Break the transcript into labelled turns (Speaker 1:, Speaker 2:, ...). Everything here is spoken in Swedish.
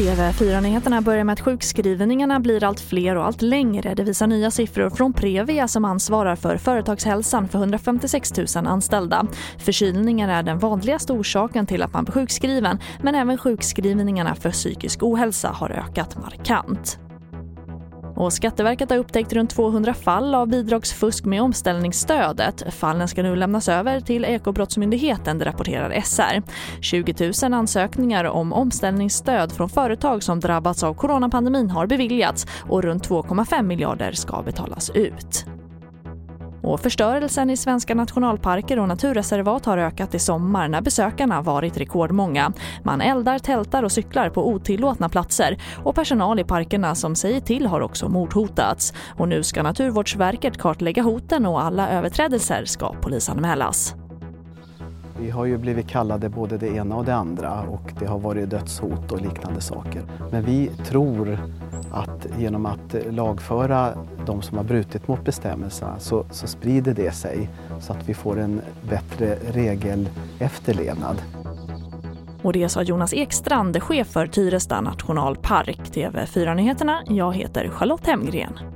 Speaker 1: TV4-nyheterna börjar med att sjukskrivningarna blir allt fler och allt längre. Det visar nya siffror från Previa som ansvarar för företagshälsan för 156 000 anställda. Förkylningar är den vanligaste orsaken till att man blir sjukskriven men även sjukskrivningarna för psykisk ohälsa har ökat markant. Och Skatteverket har upptäckt runt 200 fall av bidragsfusk med omställningsstödet. Fallen ska nu lämnas över till Ekobrottsmyndigheten, det rapporterar SR. 20 000 ansökningar om omställningsstöd från företag som drabbats av coronapandemin har beviljats och runt 2,5 miljarder ska betalas ut. Och förstörelsen i svenska nationalparker och naturreservat har ökat i sommar när besökarna varit rekordmånga. Man eldar, tältar och cyklar på otillåtna platser och personal i parkerna som säger till har också mordhotats. Och nu ska Naturvårdsverket kartlägga hoten och alla överträdelser ska polisanmälas.
Speaker 2: Vi har ju blivit kallade både det ena och det andra och det har varit dödshot och liknande saker. Men vi tror att genom att lagföra de som har brutit mot bestämmelserna så, så sprider det sig så att vi får en bättre regelefterlevnad.
Speaker 1: Och det sa Jonas Ekstrand, chef för Tyresta nationalpark. TV4 Nyheterna, jag heter Charlotte Hemgren.